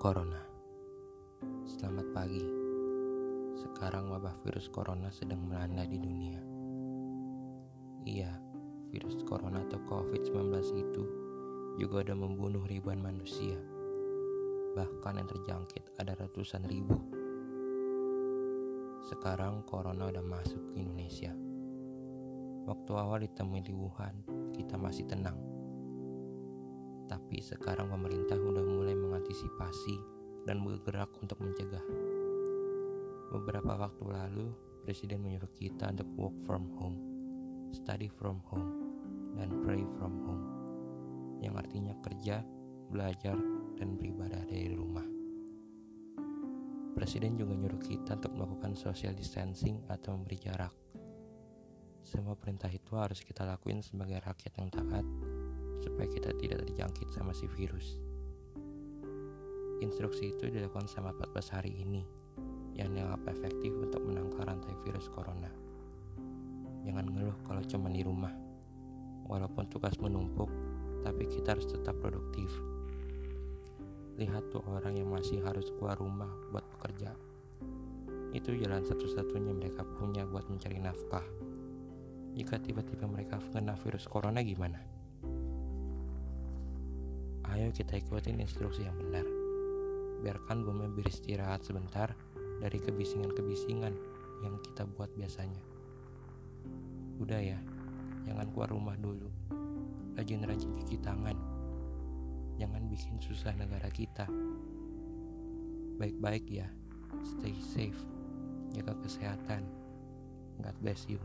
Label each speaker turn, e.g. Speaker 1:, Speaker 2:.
Speaker 1: Corona. Selamat pagi. Sekarang wabah virus corona sedang melanda di dunia. Iya, virus corona atau COVID-19 itu juga ada membunuh ribuan manusia. Bahkan yang terjangkit ada ratusan ribu. Sekarang corona udah masuk ke Indonesia. Waktu awal ditemui di Wuhan, kita masih tenang tapi sekarang pemerintah sudah mulai mengantisipasi dan bergerak untuk mencegah. Beberapa waktu lalu, Presiden menyuruh kita untuk work from home, study from home, dan pray from home, yang artinya kerja, belajar, dan beribadah dari rumah. Presiden juga nyuruh kita untuk melakukan social distancing atau memberi jarak. Semua perintah itu harus kita lakuin sebagai rakyat yang taat supaya kita tidak terjangkit sama si virus. Instruksi itu dilakukan selama 14 hari ini yang dianggap efektif untuk menangkal rantai virus corona. Jangan ngeluh kalau cuma di rumah. Walaupun tugas menumpuk, tapi kita harus tetap produktif. Lihat tuh orang yang masih harus keluar rumah buat bekerja. Itu jalan satu-satunya mereka punya buat mencari nafkah. Jika tiba-tiba mereka kena virus corona gimana? Ayo kita ikutin instruksi yang benar. Biarkan bumi beristirahat sebentar dari kebisingan-kebisingan yang kita buat biasanya. Udah ya, jangan keluar rumah dulu. Rajin-rajin cuci tangan. Jangan bikin susah negara kita. Baik-baik ya, stay safe, jaga kesehatan. God bless you.